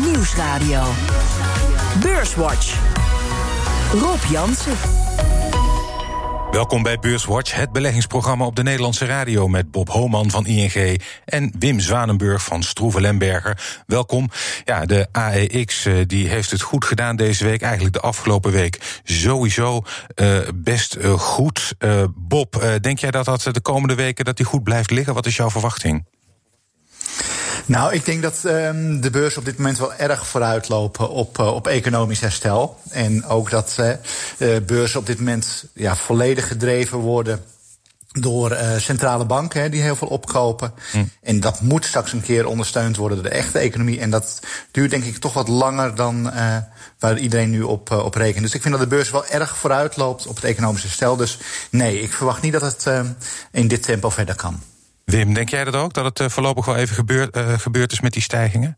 Nieuwsradio. Beurswatch. Rob Jansen. Welkom bij Beurswatch, het beleggingsprogramma op de Nederlandse radio met Bob Homan van ING en Wim Zwanenburg van Stroeven Lemberger. Welkom. Ja, de AEX eh, die heeft het goed gedaan deze week, eigenlijk de afgelopen week sowieso uh, best uh, goed. Bob, denk jij dat dat de komende weken dat die goed blijft liggen? Wat is jouw verwachting? Nou, ik denk dat um, de beurs op dit moment wel erg vooruitlopen op, uh, op economisch herstel. En ook dat uh, beurzen op dit moment ja, volledig gedreven worden door uh, centrale banken hè, die heel veel opkopen. Hm. En dat moet straks een keer ondersteund worden door de echte economie. En dat duurt denk ik toch wat langer dan uh, waar iedereen nu op, uh, op rekent. Dus ik vind dat de beurs wel erg vooruit loopt op het economische herstel. Dus nee, ik verwacht niet dat het in dit tempo verder kan. Wim, denk jij dat ook? Dat het uh, voorlopig wel even gebeurd, uh, gebeurd is met die stijgingen?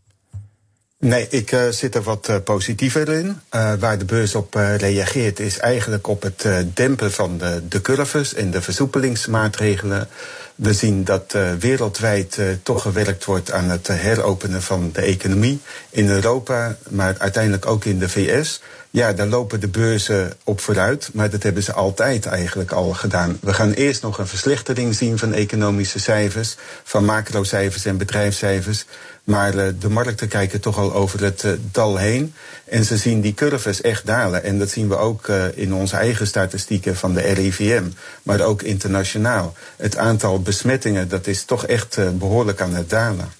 Nee, ik uh, zit er wat positiever in. Waar de beurs op reageert is eigenlijk op het dempen van de, de curves en de versoepelingsmaatregelen. We zien dat wereldwijd toch gewerkt wordt aan het heropenen van de economie. In Europa, maar uiteindelijk ook in de VS. Ja, daar lopen de beurzen op vooruit, maar dat hebben ze altijd eigenlijk al gedaan. We gaan eerst nog een verslechtering zien van economische cijfers, van macrocijfers en bedrijfscijfers. Maar uh, de markten kijken toch al over het uh, dal heen. En ze zien die curves echt dalen. En dat zien we ook uh, in onze eigen statistieken van de RIVM. Maar ook internationaal. Het aantal besmettingen dat is toch echt behoorlijk aan het dalen.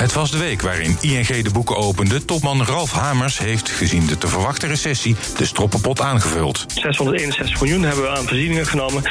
Het was de week waarin ING de boeken opende. Topman Ralf Hamers heeft, gezien de te verwachten recessie, de stroppenpot aangevuld. 661 miljoen hebben we aan voorzieningen genomen.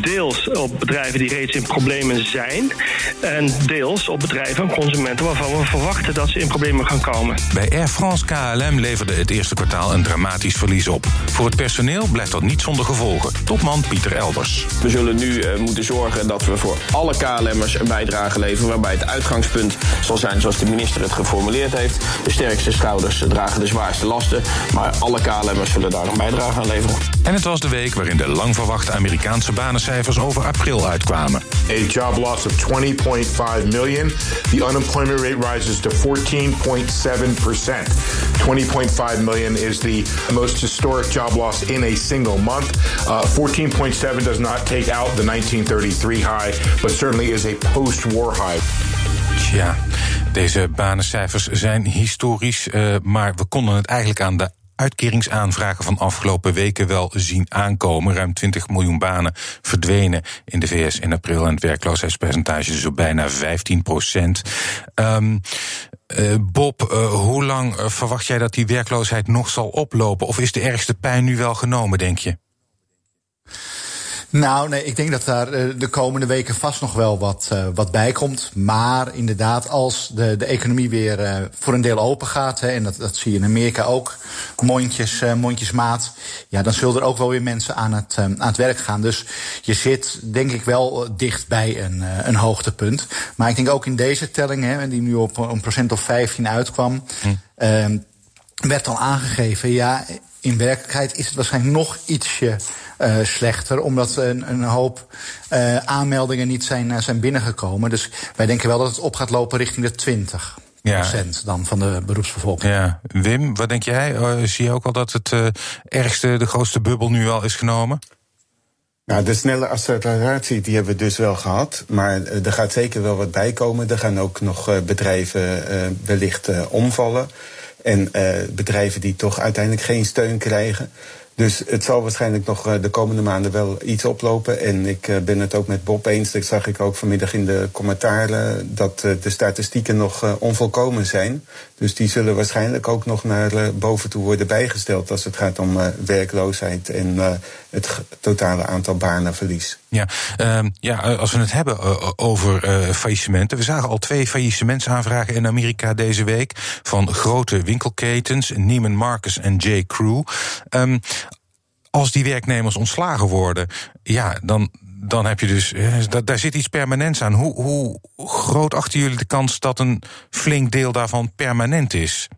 Deels op bedrijven die reeds in problemen zijn. En deels op bedrijven en consumenten waarvan we verwachten dat ze in problemen gaan komen. Bij Air France KLM leverde het eerste kwartaal een dramatisch verlies op. Voor het personeel blijft dat niet zonder gevolgen. Topman Pieter Elders. We zullen nu uh, moeten zorgen dat we voor alle KLM'ers een bijdrage leveren. Waarbij het uitgangspunt zal zijn zoals de minister het geformuleerd heeft. De sterkste schouders dragen de zwaarste lasten. Maar alle KLM'ers zullen daar een bijdrage aan leveren. En het was de week waarin de lang verwachte Amerikaanse banencijfers over april uitkwamen. A job loss of 20.5 million. The unemployment rate rises to 14.7%. 20.5 million is the most historic job loss in a single month. Uh, 14.7 does not take out the 1933 high, but certainly is a post-war high. Tja, deze banencijfers zijn historisch, uh, maar we konden het eigenlijk aan de uitkeringsaanvragen van afgelopen weken wel zien aankomen. Ruim 20 miljoen banen verdwenen in de VS in april en het werkloosheidspercentage dus op bijna 15 procent. Um, uh, Bob, uh, hoe lang verwacht jij dat die werkloosheid nog zal oplopen? Of is de ergste pijn nu wel genomen, denk je? Nou, nee, ik denk dat daar de komende weken vast nog wel wat, uh, wat bij komt. Maar inderdaad, als de, de economie weer uh, voor een deel open gaat, hè, en dat, dat zie je in Amerika ook, mondjes, uh, mondjesmaat, ja, dan zullen er ook wel weer mensen aan het, aan het werk gaan. Dus je zit, denk ik, wel dicht bij een, een hoogtepunt. Maar ik denk ook in deze telling, hè, die nu op een procent of 15 uitkwam, hm. werd al aangegeven, ja, in werkelijkheid is het waarschijnlijk nog ietsje uh, slechter, omdat een, een hoop uh, aanmeldingen niet zijn, uh, zijn binnengekomen. Dus wij denken wel dat het op gaat lopen richting de 20 ja. dan van de beroepsbevolking. Ja. Wim, wat denk jij? Uh, zie je ook al dat het uh, ergste, de grootste bubbel nu al is genomen? Nou, de snelle acceleratie die hebben we dus wel gehad. Maar er gaat zeker wel wat bij komen. Er gaan ook nog bedrijven wellicht omvallen. En bedrijven die toch uiteindelijk geen steun krijgen. Dus het zal waarschijnlijk nog eh, de komende maanden wel iets oplopen. En ik eh, ben het ook met Bob eens. Dat zag ik ook vanmiddag in de commentaren. Dat eh, de statistieken nog onvolkomen zijn. Dus die zullen waarschijnlijk ook nog naar boven toe worden bijgesteld. Als het gaat om werkloosheid en het totale aantal banenverlies. Ja, uh, ja, als we het hebben over faillissementen. We zagen al twee faillissementsaanvragen in Amerika deze week. Van grote winkelketens, Neiman Marcus en J. Crew. Um, als die werknemers ontslagen worden, ja, dan, dan heb je dus. daar zit iets permanents aan. Hoe, hoe groot achten jullie de kans dat een flink deel daarvan permanent is?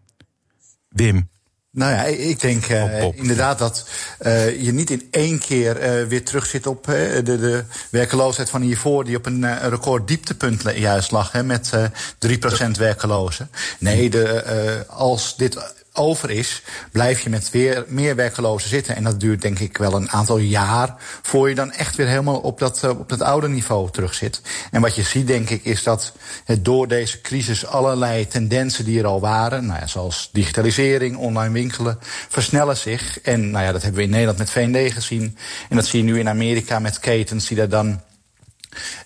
Wim. Nou ja, ik denk uh, inderdaad dat uh, je niet in één keer uh, weer terug zit op de, de, werkeloosheid van hiervoor, die op een record dieptepunt juist lag, hè, met 3% werkelozen. Nee, de, als dit over is, blijf je met weer meer werklozen zitten. En dat duurt denk ik wel een aantal jaar voor je dan echt weer helemaal op dat, uh, op dat oude niveau terug zit. En wat je ziet denk ik is dat het door deze crisis allerlei tendensen die er al waren, nou ja, zoals digitalisering, online winkelen, versnellen zich. En nou ja, dat hebben we in Nederland met V&D gezien. En dat zie je nu in Amerika met ketens die daar dan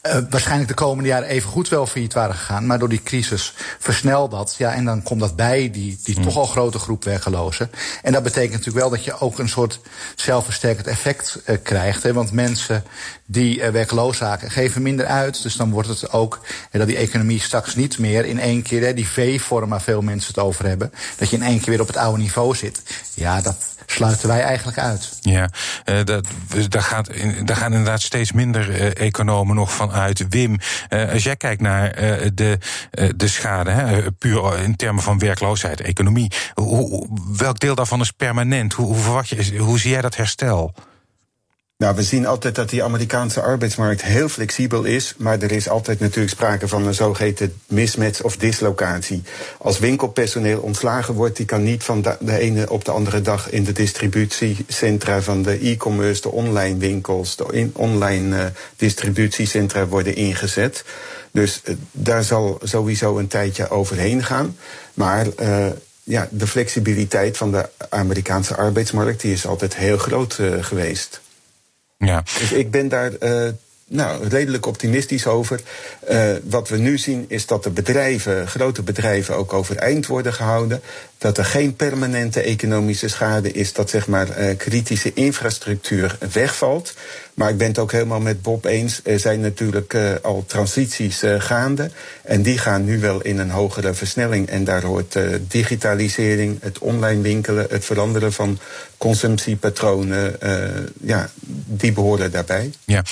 uh, waarschijnlijk de komende jaren even goed wel failliet waren gegaan. Maar door die crisis versnelt dat. Ja, en dan komt dat bij die, die hmm. toch al grote groep werkelozen. En dat betekent natuurlijk wel dat je ook een soort zelfversterkend effect uh, krijgt. Hè, want mensen die uh, werkloos raken geven minder uit. Dus dan wordt het ook hè, dat die economie straks niet meer in één keer, hè, die V-vorm waar veel mensen het over hebben, dat je in één keer weer op het oude niveau zit. Ja, dat sluiten wij eigenlijk uit. Ja, uh, dat, daar, gaat, daar gaan inderdaad steeds minder uh, economen nog van uit. Wim, uh, als jij kijkt naar de, de schade, hè, puur in termen van werkloosheid, economie, hoe, welk deel daarvan is permanent? Hoe, hoe, verwacht je, hoe zie jij dat herstel? Nou, we zien altijd dat die Amerikaanse arbeidsmarkt heel flexibel is, maar er is altijd natuurlijk sprake van een zogeheten mismatch of dislocatie. Als winkelpersoneel ontslagen wordt, die kan niet van de ene op de andere dag in de distributiecentra van de e-commerce, de online winkels, de online uh, distributiecentra worden ingezet. Dus uh, daar zal sowieso een tijdje overheen gaan. Maar uh, ja, de flexibiliteit van de Amerikaanse arbeidsmarkt die is altijd heel groot geweest. Ja. Dus ik ben daar uh, nou, redelijk optimistisch over. Uh, wat we nu zien is dat de bedrijven, grote bedrijven, ook overeind worden gehouden. Dat er geen permanente economische schade is, dat zeg maar uh, kritische infrastructuur wegvalt. Maar ik ben het ook helemaal met Bob eens. Er zijn natuurlijk uh, al transities uh, gaande. En die gaan nu wel in een hogere versnelling. En daar hoort uh, digitalisering, het online winkelen, het veranderen van consumptiepatronen. ja, die behoren daarbij. Ja,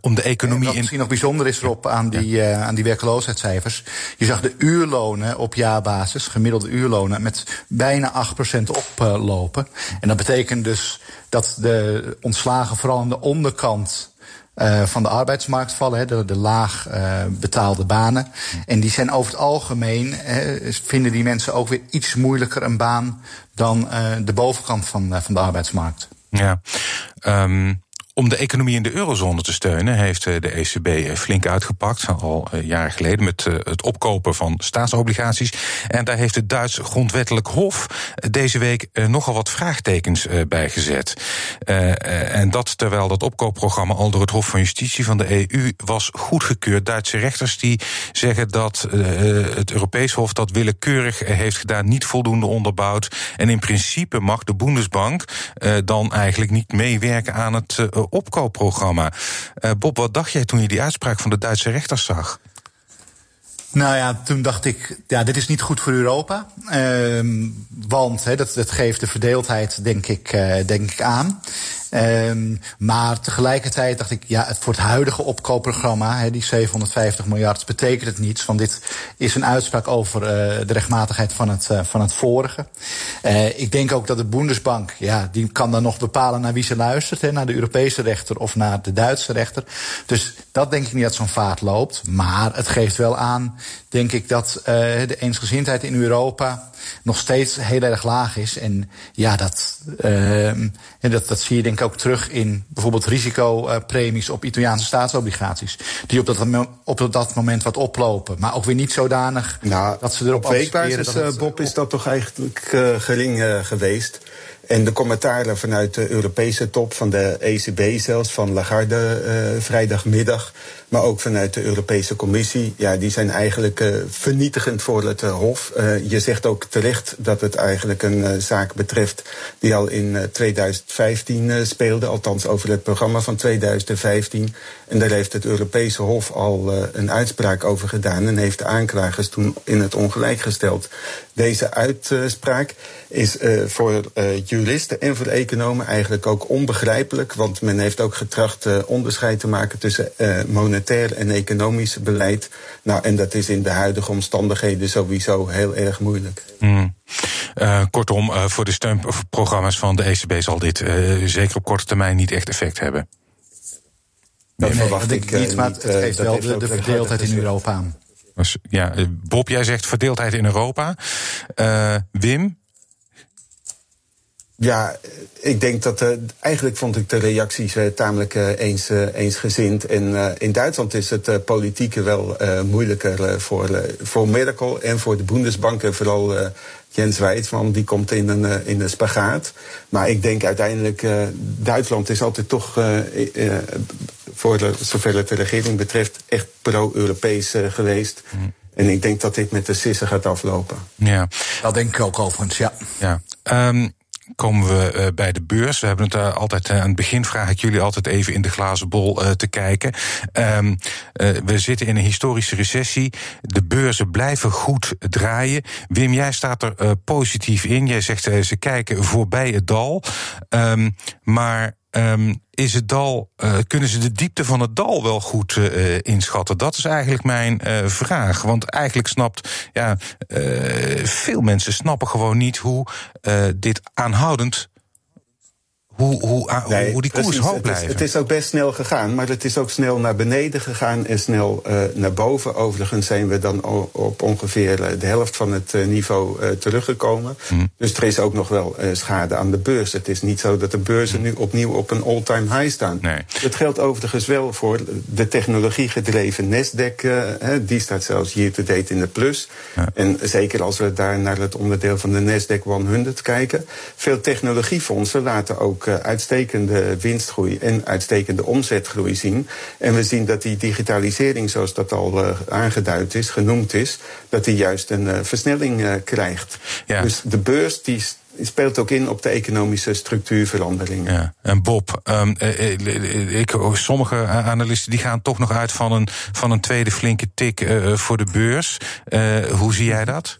om de economie. wat misschien nog bijzonder is erop aan die, ja. aan die werkloosheidscijfers. Je zag de uurlonen op jaarbasis, gemiddelde uurlonen, met bijna 8% oplopen. En dat betekent dus dat de ontslagen vooral aan de onderkant uh, van de arbeidsmarkt vallen, de, de laag uh, betaalde banen. En die zijn over het algemeen, uh, vinden die mensen ook weer iets moeilijker een baan dan de bovenkant van, van de arbeidsmarkt. Ja, um, om de economie in de eurozone te steunen heeft eh, de ECB eh, flink uitgepakt, al eh, jaren geleden, met het opkopen van staatsobligaties. En daar heeft het Duits grondwettelijk Hof deze week nogal wat vraagtekens bij gezet. En dat terwijl dat opkoopprogramma al door het Hof van Justitie van de EU was goedgekeurd. Duitse rechters die zeggen dat het Europees Hof dat willekeurig heeft gedaan, niet voldoende onderbouwd. En in principe mag de Bundesbank dan eigenlijk niet meewerken aan het opkoopprogramma. Uh, Bob, wat dacht jij toen je die uitspraak van de Duitse rechters zag? Nou ja, toen dacht ik, ja, dit is niet goed voor Europa. Uh, want dat, geeft de verdeeldheid, denk ik, uh, denk ik aan. Um, maar tegelijkertijd dacht ik, ja, het, voor het huidige opkoopprogramma, die 750 miljard, betekent het niets. Want dit is een uitspraak over uh, de rechtmatigheid van het, uh, van het vorige. Uh, ik denk ook dat de Bundesbank, ja, die kan dan nog bepalen naar wie ze luistert. Naar de Europese rechter of naar de Duitse rechter. Dus dat denk ik niet dat zo'n vaart loopt. Maar het geeft wel aan, denk ik, dat de eensgezindheid in Europa nog steeds heel erg laag is. En ja, dat, uh, dat, dat zie je denk ik ook terug in bijvoorbeeld risicopremies op Italiaanse staatsobligaties. Die op dat, op dat moment wat oplopen. Maar ook weer niet zodanig nou, dat ze erop Op weekbasis, uh, Bob, is dat toch eigenlijk uh, gering geweest. En de commentaren vanuit de Europese top, van de ECB zelfs, van Lagarde uh, vrijdagmiddag, maar ook vanuit de Europese Commissie, ja, die zijn eigenlijk uh, vernietigend voor het uh, Hof. je zegt ook terecht dat het eigenlijk een zaak betreft die al in 2015 speelde, althans over het programma van 2015. En daar heeft het Europese Hof al een uitspraak over gedaan en heeft de aanklagers toen in het ongelijk gesteld. Deze uitspraak is voor juristen en voor economen eigenlijk ook onbegrijpelijk. Want men heeft ook getracht onderscheid te maken tussen monetair en economisch beleid. Nou, en dat is in de huidige omstandigheden sowieso heel erg moeilijk. Mm. Uh, kortom, voor de steunprogramma's van de ECB zal dit zeker op korte termijn niet echt effect hebben. Dat nee, verwacht ik niet, maar het geeft wel de, de verdeeldheid in Europa aan. Ja, Bob, jij zegt verdeeldheid in Europa. Wim, ja, ik denk dat uh, eigenlijk vond ik de reacties uh, tamelijk uh, eens, eensgezind. En in Duitsland is het politieke wel moeilijker voor, voor Merkel en voor de Bundesbank. En vooral Jens Weidman, die komt in een, in een spagaat. Maar ik denk uiteindelijk, Duitsland is altijd toch, voor de, zover het de regering betreft, echt pro-Europees geweest. Mm. En ik denk dat dit met de sissen gaat aflopen. Ja. Dat denk ik ook overigens, ja. ja. Um, komen we uh, bij de beurs. We hebben het uh, altijd uh, aan het begin vraag ik jullie altijd even in de glazen bol te kijken. Um, we zitten in een historische recessie. De beurzen blijven goed draaien. Wim, jij staat er positief in. Jij zegt ze kijken voorbij het dal. Um, maar Um, is het dal, uh, kunnen ze de diepte van het dal wel goed uh, inschatten? Dat is eigenlijk mijn vraag. Want eigenlijk snapt, ja, veel mensen snappen gewoon niet hoe dit aanhoudend hoe, hoe, ah, nee, hoe die koers precies, hoog blijft. Het is, ook best snel gegaan, maar het is ook snel naar beneden gegaan en snel uh, naar boven. Overigens zijn we dan op ongeveer eh, de helft van het uh, niveau uh, teruggekomen. Mm. Dus er is ook nog wel schade aan de beurs. Het is niet zo dat de beurzen nu opnieuw op een all-time high staan. Nee. Dat geldt overigens wel voor de technologiegedreven Nasdaq. die staat zelfs year to date in de plus. Ja. En zeker als we daar naar het onderdeel van de Nasdaq 100 kijken. Veel technologiefondsen laten ook uitstekende winstgroei en uitstekende omzetgroei zien. En we zien dat die digitalisering, zoals dat al uh, aangeduid is, genoemd is, dat die juist een uh, versnelling krijgt. Ja. Dus de beurs die speelt ook in op de economische structuurveranderingen. Ja. En Bob, um, ik, sommige analisten die gaan toch nog uit van een, van een tweede flinke tik uh, voor de beurs. Uh, hoe zie jij dat?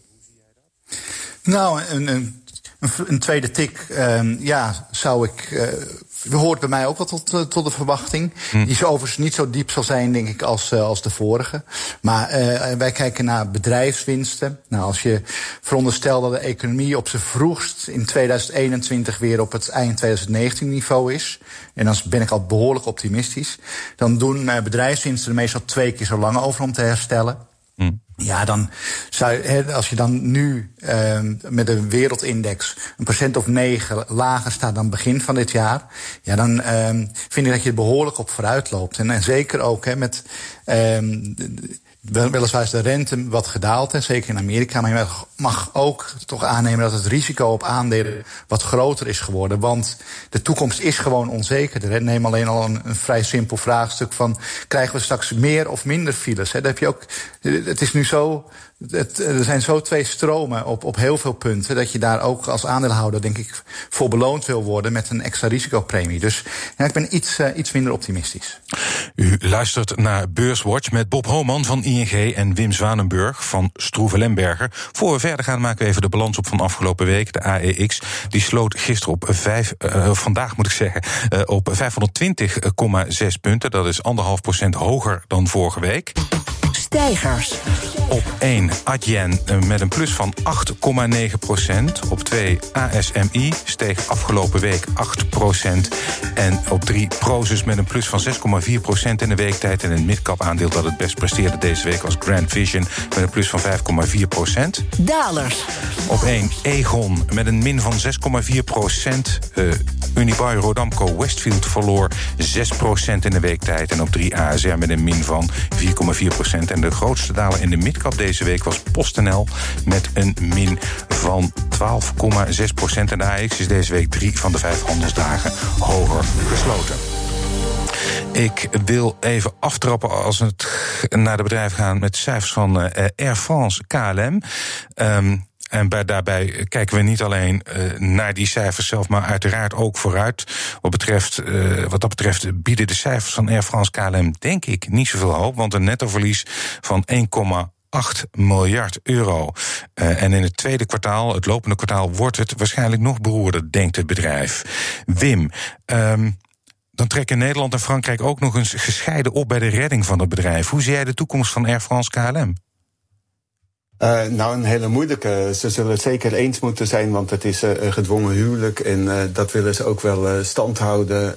Nou, een, een een, tweede tik, uh, ja, zou ik. Uh, hoort bij mij ook wel tot, uh, tot de verwachting. Hm. Die is overigens niet zo diep zal zijn, denk ik, als, uh, als de vorige. Maar wij kijken naar bedrijfswinsten. Nou, als je veronderstelt dat de economie op zijn vroegst in 2021 weer op het eind 2019 niveau is. En dan ben ik al behoorlijk optimistisch. Dan doen bedrijfswinsten er meestal twee keer zo lang over om te herstellen. Hm. Ja, dan zou je, als je dan nu uh, met een wereldindex een procent of negen lager staat dan begin van dit jaar, ja, dan uh, vind ik dat je er behoorlijk op vooruit loopt. En, en zeker ook hè, met. Uh, Weliswaar is de rente wat gedaald, en zeker in Amerika. Maar je mag ook toch aannemen dat het risico op aandelen wat groter is geworden. Want de toekomst is gewoon onzekerder. Neem alleen al een, een, vrij simpel vraagstuk van... krijgen we straks meer of minder files? Heb je ook, het is nu zo er zijn zo twee stromen op, op heel veel punten. dat je daar ook als aandeelhouder, denk ik, voor beloond wil worden met een extra risicopremie. Dus ik ben iets, uh, iets minder optimistisch. U luistert naar Beurswatch met Bob Homan van ING en Wim Zwanenburg van Stroeven Lemberger. Voor verder gaan, maken we even de balans op van afgelopen week. De AEX die sloot gisteren op vijf, uh, vandaag moet ik zeggen, uh, op 520,6 punten. Dat is anderhalf procent hoger dan vorige week. Stijgers. Op 1 Adyen eh, met een plus van 8,9 procent. Op 2 ASMI steeg afgelopen week 8 procent. En op 3 Prozus met een plus van 6,4 procent in de weektijd. En een midcap aandeel dat het best presteerde deze week was Grand Vision met een plus van 5,4 procent. Dalers. Op 1 Egon met een min van 6,4 procent. Uh, Rodamco Westfield verloor 6 procent in de weektijd. En op 3 ASR met een min van 4,4 procent. En de grootste daler in de midcap deze week was PostNL met een min van 12,6 procent. En de AX is deze week drie van de vijf handelsdagen hoger gesloten. Ik wil even aftrappen als het naar de bedrijf gaan met cijfers van uh, Air France KLM. Um, en bij, daarbij kijken we niet alleen uh, naar die cijfers zelf, maar uiteraard ook vooruit. Wat, betreft, uh, wat dat betreft bieden de cijfers van Air France KLM, denk ik, niet zoveel hoop. Want een nettoverlies van 8 miljard euro. Uh, en in het tweede kwartaal, het lopende kwartaal, wordt het waarschijnlijk nog beroerder, denkt het bedrijf. Wim, um, dan trekken Nederland en Frankrijk ook nog eens gescheiden op bij de redding van het bedrijf. Hoe zie jij de toekomst van Air France KLM? Uh, nou, een hele moeilijke. Ze zullen het zeker eens moeten zijn, want het is uh, een gedwongen huwelijk. En uh, dat willen ze ook wel stand houden.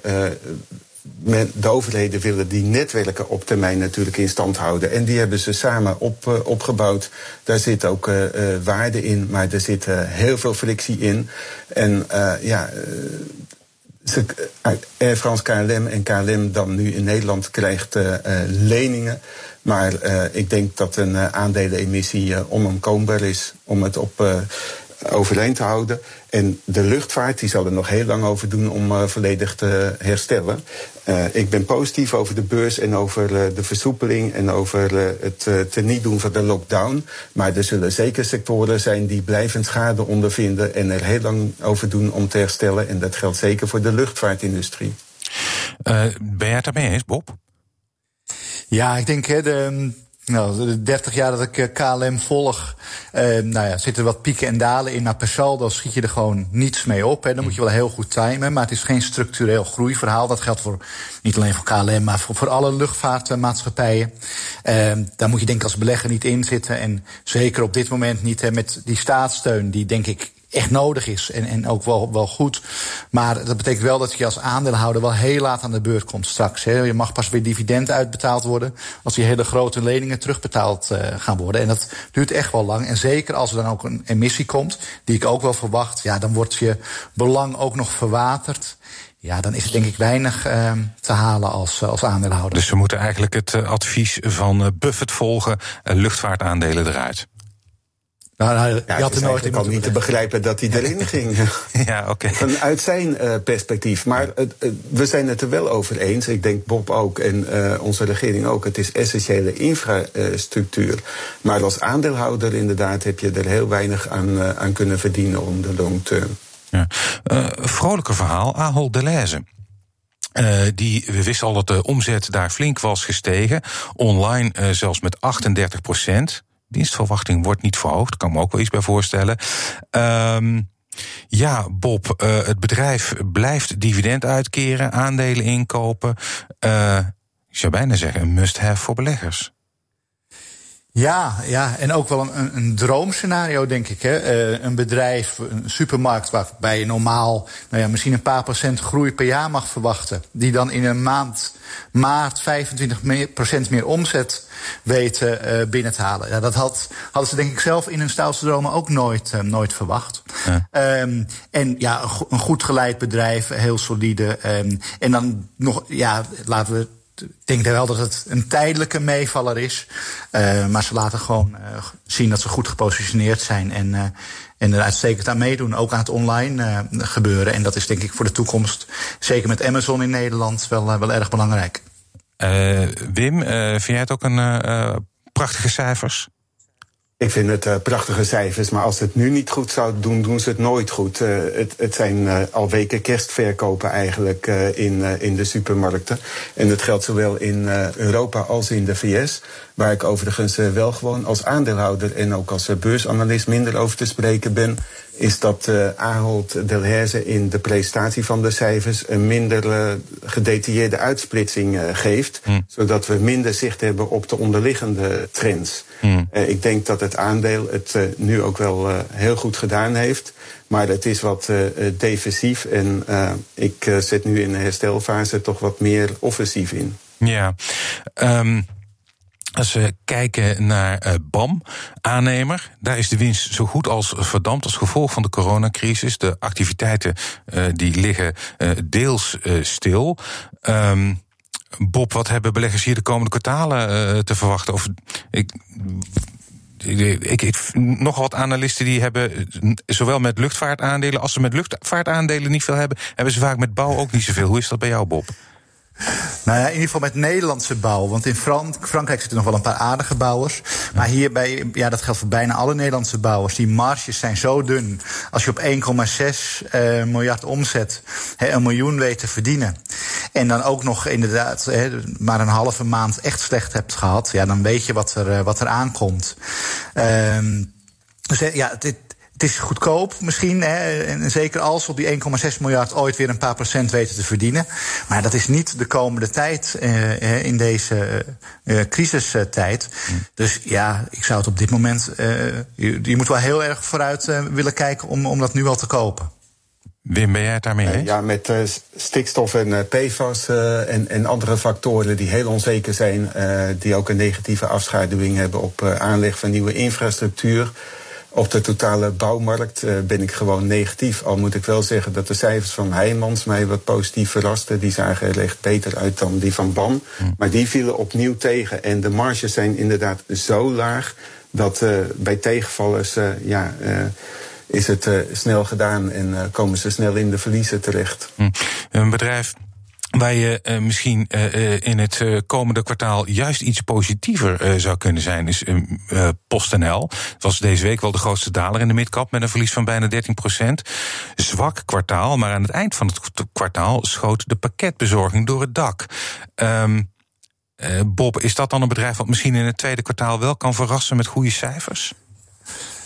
de overheden willen die netwerken op termijn natuurlijk in stand houden. En die hebben ze samen op, opgebouwd. Daar zit ook waarde in, maar er zit heel veel frictie in. En ja. Ze, Air France KLM en KLM dan nu in Nederland krijgt leningen. Maar uh, ik denk dat een uh, aandelenemissie uh, onomkoombaar is om het op overeen te houden. En de luchtvaart die zal er nog heel lang over doen om volledig te herstellen. ik ben positief over de beurs en over de versoepeling en over het teniet doen van de lockdown. Maar er zullen zeker sectoren zijn die blijvend schade ondervinden en er heel lang over doen om te herstellen. En dat geldt zeker voor de luchtvaartindustrie. ben jij het daarmee eens, Bob? Ja, ik denk hè, de, nou, de 30 jaar dat ik eh, KLM volg, eh, nou ja, zitten wat pieken en dalen in. Nou, per saldo schiet je er gewoon niets mee op. Hè. Dan moet je wel heel goed timen. Maar het is geen structureel groeiverhaal. Dat geldt voor, niet alleen voor KLM, maar voor, voor alle luchtvaartmaatschappijen. Eh, daar moet je denk ik als belegger niet in zitten. En zeker op dit moment niet hè, met die staatssteun, die denk ik echt nodig is en, en ook wel, wel goed. Maar dat betekent wel dat je als aandeelhouder wel heel laat aan de beurt komt straks. Hè. Je mag pas weer dividend uitbetaald worden als die hele grote leningen terugbetaald uh, gaan worden. En dat duurt echt wel lang. En zeker als er dan ook een emissie komt, die ik ook wel verwacht, ja, dan wordt je belang ook nog verwaterd. Ja, dan is het denk ik weinig uh, te halen als, als aandeelhouder. Dus we moeten eigenlijk het uh, advies van Buffett volgen: luchtvaartaandelen eruit. Nou, nou, ja, je had er nooit niet te begrijpen dat hij erin ging. ja, oké. Okay. Vanuit zijn uh, perspectief. Maar uh, we zijn het er wel over eens. Ik denk Bob ook en uh, onze regering ook. Het is essentiële infrastructuur. Maar als aandeelhouder inderdaad heb je er heel weinig aan, aan kunnen verdienen om de long term. Ja. vrolijker verhaal, Ahold Delhaize. Uh, die, we wisten al dat de omzet daar flink was gestegen. Online uh, zelfs met 38 procent dienstverwachting wordt niet verhoogd. Kan me ook wel iets bij voorstellen. Um, ja, Bob, uh, het bedrijf blijft dividend uitkeren, aandelen inkopen. Uh, ik zou bijna zeggen, een must-have voor beleggers. Ja, ja, en ook wel een, een droomscenario, denk ik. Hè. Uh, een bedrijf, een supermarkt waarbij je normaal nou ja, misschien een paar procent groei per jaar mag verwachten. Die dan in een maand, maart, 25 meer, procent meer omzet weten uh, binnen te halen. Ja, dat had, hadden ze denk ik zelf in hun stoutste dromen ook nooit, uh, nooit verwacht. Ja. Um, en ja, een goed geleid bedrijf, heel solide. Um, en dan nog, ja, laten we denk wel dat het een tijdelijke meevaller is. Uh, maar ze laten gewoon uh, zien dat ze goed gepositioneerd zijn. En, uh, en er uitstekend aan meedoen. Ook aan het online gebeuren. En dat is denk ik voor de toekomst, zeker met Amazon in Nederland, wel, wel erg belangrijk. Wim, vind jij het ook een prachtige cijfers? Ik vind het uh, prachtige cijfers, maar als ze het nu niet goed zouden doen, doen ze het nooit goed. Uh, het, het, zijn uh, al weken kerstverkopen eigenlijk in, in de supermarkten. En dat geldt zowel in Europa als in de VS. Waar ik overigens wel gewoon als aandeelhouder en ook als beursanalist minder over te spreken ben is dat uh, Ahold Delhaize in de presentatie van de cijfers een minder uh, gedetailleerde uitsplitsing uh, geeft, mm. zodat we minder zicht hebben op de onderliggende trends. Mm. ik denk dat het aandeel het nu ook wel heel goed gedaan heeft, maar het is wat defensief en ik zet nu in de herstelfase toch wat meer offensief in. Ja. Um als we kijken naar uh, BAM, aannemer, daar is de winst zo goed als verdampt als gevolg van de coronacrisis. De activiteiten uh, die liggen uh, deels stil. Um, Bob, wat hebben beleggers hier de komende kwartalen te verwachten? Of ik, ik, ik, nog wat analisten die hebben zowel met luchtvaartaandelen als ze met luchtvaartaandelen niet veel hebben, hebben ze vaak met bouw ook niet zoveel. Hoe is dat bij jou, Bob? Nou ja, in ieder geval met Nederlandse bouw. Want in Frankrijk zitten nog wel een paar aardige bouwers. Maar hierbij, ja, dat geldt voor bijna alle Nederlandse bouwers. Die marges zijn zo dun. Als je op 1,6 uh, miljard omzet een miljoen weet te verdienen. En dan ook nog inderdaad maar een halve maand echt slecht hebt gehad. Ja, dan weet je wat er, uh, wat er aankomt. Um, dus ja, dit, het is goedkoop misschien. Hè, en zeker als op die 1,6 miljard ooit weer een paar procent weten te verdienen. Maar dat is niet de komende tijd uh, in deze uh, crisistijd. Dus ja, ik zou het op dit moment. Je, je, moet wel heel erg vooruit willen kijken om, om dat nu al te kopen. Wim, ben jij het daarmee eens? Ja, met uh, stikstof en uh, PFAS uh, en, en, andere factoren die heel onzeker zijn, die ook een negatieve afschaduwing hebben op aanleg van nieuwe infrastructuur. Op de totale bouwmarkt ben ik gewoon negatief. Al moet ik wel zeggen dat de cijfers van Heijmans mij wat positief verrasten. Die zagen er echt beter uit dan die van BAM. Hm. Maar die vielen opnieuw tegen. En de marges zijn inderdaad zo laag dat bij tegenvallers ja is het snel gedaan en komen ze snel in de verliezen terecht. Hm. Een bedrijf waar je uh, misschien uh, in het uh, komende kwartaal juist iets positiever zou kunnen zijn, is PostNL. Het was deze week wel de grootste daler in de midcap met een verlies van bijna 13 procent. Zwak kwartaal, maar aan het eind van het kwartaal schoot de pakketbezorging door het dak. Um, Bob, is dat dan een bedrijf wat misschien in het tweede kwartaal wel kan verrassen met goede cijfers?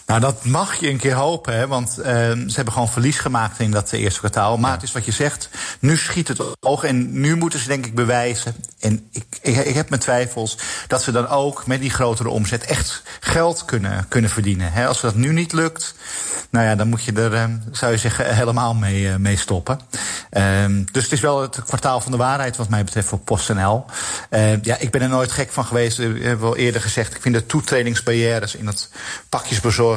Nou, dat mag je een keer hopen, hè, want uh, ze hebben gewoon verlies gemaakt in dat eerste kwartaal. Maar het is wat je zegt, nu schiet het oog en nu moeten ze denk ik bewijzen. En ik, ik, ik, heb mijn twijfels dat ze dan ook met die grotere omzet echt geld kunnen, kunnen verdienen. Hè. Als dat nu niet lukt, nou ja, dan moet je er, uh, zou je zeggen, helemaal mee, uh, mee stoppen. dus het is wel het kwartaal van de waarheid wat mij betreft voor PostNL. ja, ik ben er nooit gek van geweest, ik heb wel eerder gezegd. Ik vind de toetredingsbarrières in het pakjesbezorgen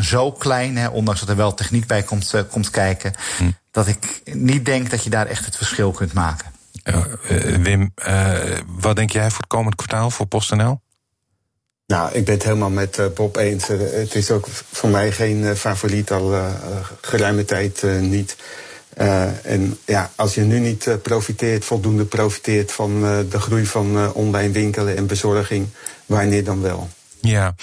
zo klein, hè, ondanks dat er wel techniek bij komt, uh, komt kijken, hm. dat ik niet denk dat je daar echt het verschil kunt maken. Uh, Wim, uh, wat denk jij voor het komend kwartaal voor PostNL? Nou, ik ben het helemaal met Bob eens. het is ook voor mij geen favoriet, al geruime tijd niet. en ja, als je nu niet profiteert, voldoende profiteert van de groei van online winkelen en bezorging, wanneer dan wel? Ja,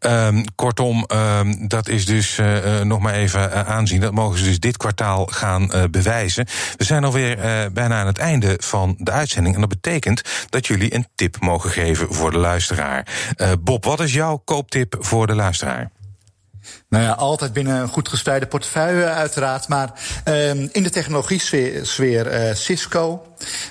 um, kortom, um, dat is dus uh, nog maar even uh, aanzien. Dat mogen ze dus dit kwartaal gaan uh, bewijzen. We zijn alweer bijna aan het einde van de uitzending. En dat betekent dat jullie een tip mogen geven voor de luisteraar. Bob, wat is jouw kooptip voor de luisteraar? Nou ja, altijd binnen een goed gespreide portefeuille uiteraard. Maar um, in de technologie-sfeer uh, Cisco.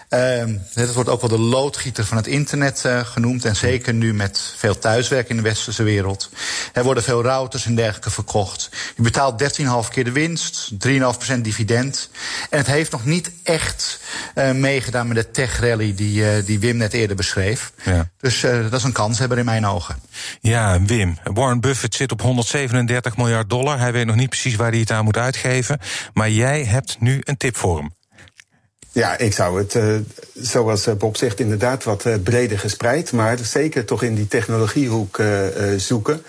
Um, het wordt ook wel de loodgieter van het internet uh, genoemd. En zeker nu met veel thuiswerk in de westerse wereld. Er worden veel routers en dergelijke verkocht. Je betaalt 13,5 keer de winst, 3,5% dividend. En het heeft nog niet echt uh, meegedaan met de tech-rally die, die Wim net eerder beschreef. Ja. Dus dat is een kanshebber in mijn ogen. Ja, Wim. Warren Buffett zit op 137 miljard dollar. Hij weet nog niet precies waar hij het aan moet uitgeven. Maar jij hebt nu een tip voor hem. Ja, ik zou het, uh, zoals eh, Bob zegt, inderdaad wat uh, breder gespreid. Maar zeker toch in die technologiehoek zoeken.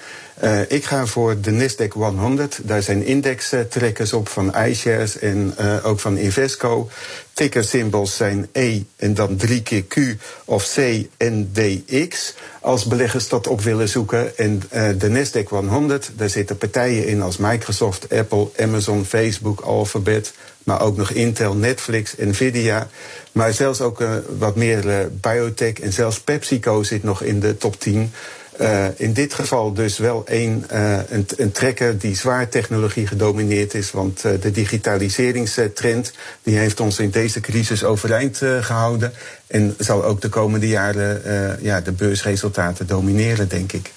ik ga voor de Nasdaq 100. Daar zijn indextrekkers op van iShares en ook van Invesco. Tickersymbols zijn E en dan drie keer Q of C en DX. Als beleggers dat op willen zoeken. En de Nasdaq 100, daar zitten partijen in als Microsoft, Apple, Amazon, Facebook, Alphabet maar ook nog Intel, Netflix, Nvidia. Maar zelfs ook uh, wat meer uh, biotech en zelfs PepsiCo zit nog in de top 10. Uh, eh, in dit geval dus wel een, een, een, trekker die zwaar technologie gedomineerd is. Want de digitaliseringstrend die heeft ons in deze crisis overeind gehouden. En zal ook de komende jaren ja, de beursresultaten domineren, denk ik.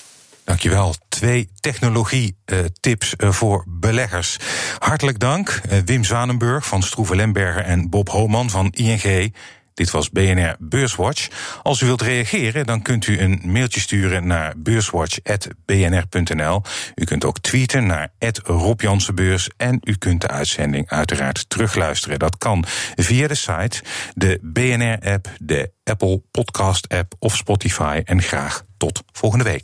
Dankjewel. Twee technologie-tips uh, voor beleggers. Hartelijk dank, uh, Wim Zwanenburg van Stroeven Lemberger en Bob Homan van ING. Dit was BNR Beurswatch. Als u wilt reageren, dan kunt u een mailtje sturen naar beurswatch.bnr.nl. U kunt ook tweeten naar Rob En u kunt de uitzending uiteraard terugluisteren. Dat kan via de site, de BNR-app, de Apple Podcast-app of Spotify. En graag tot volgende week.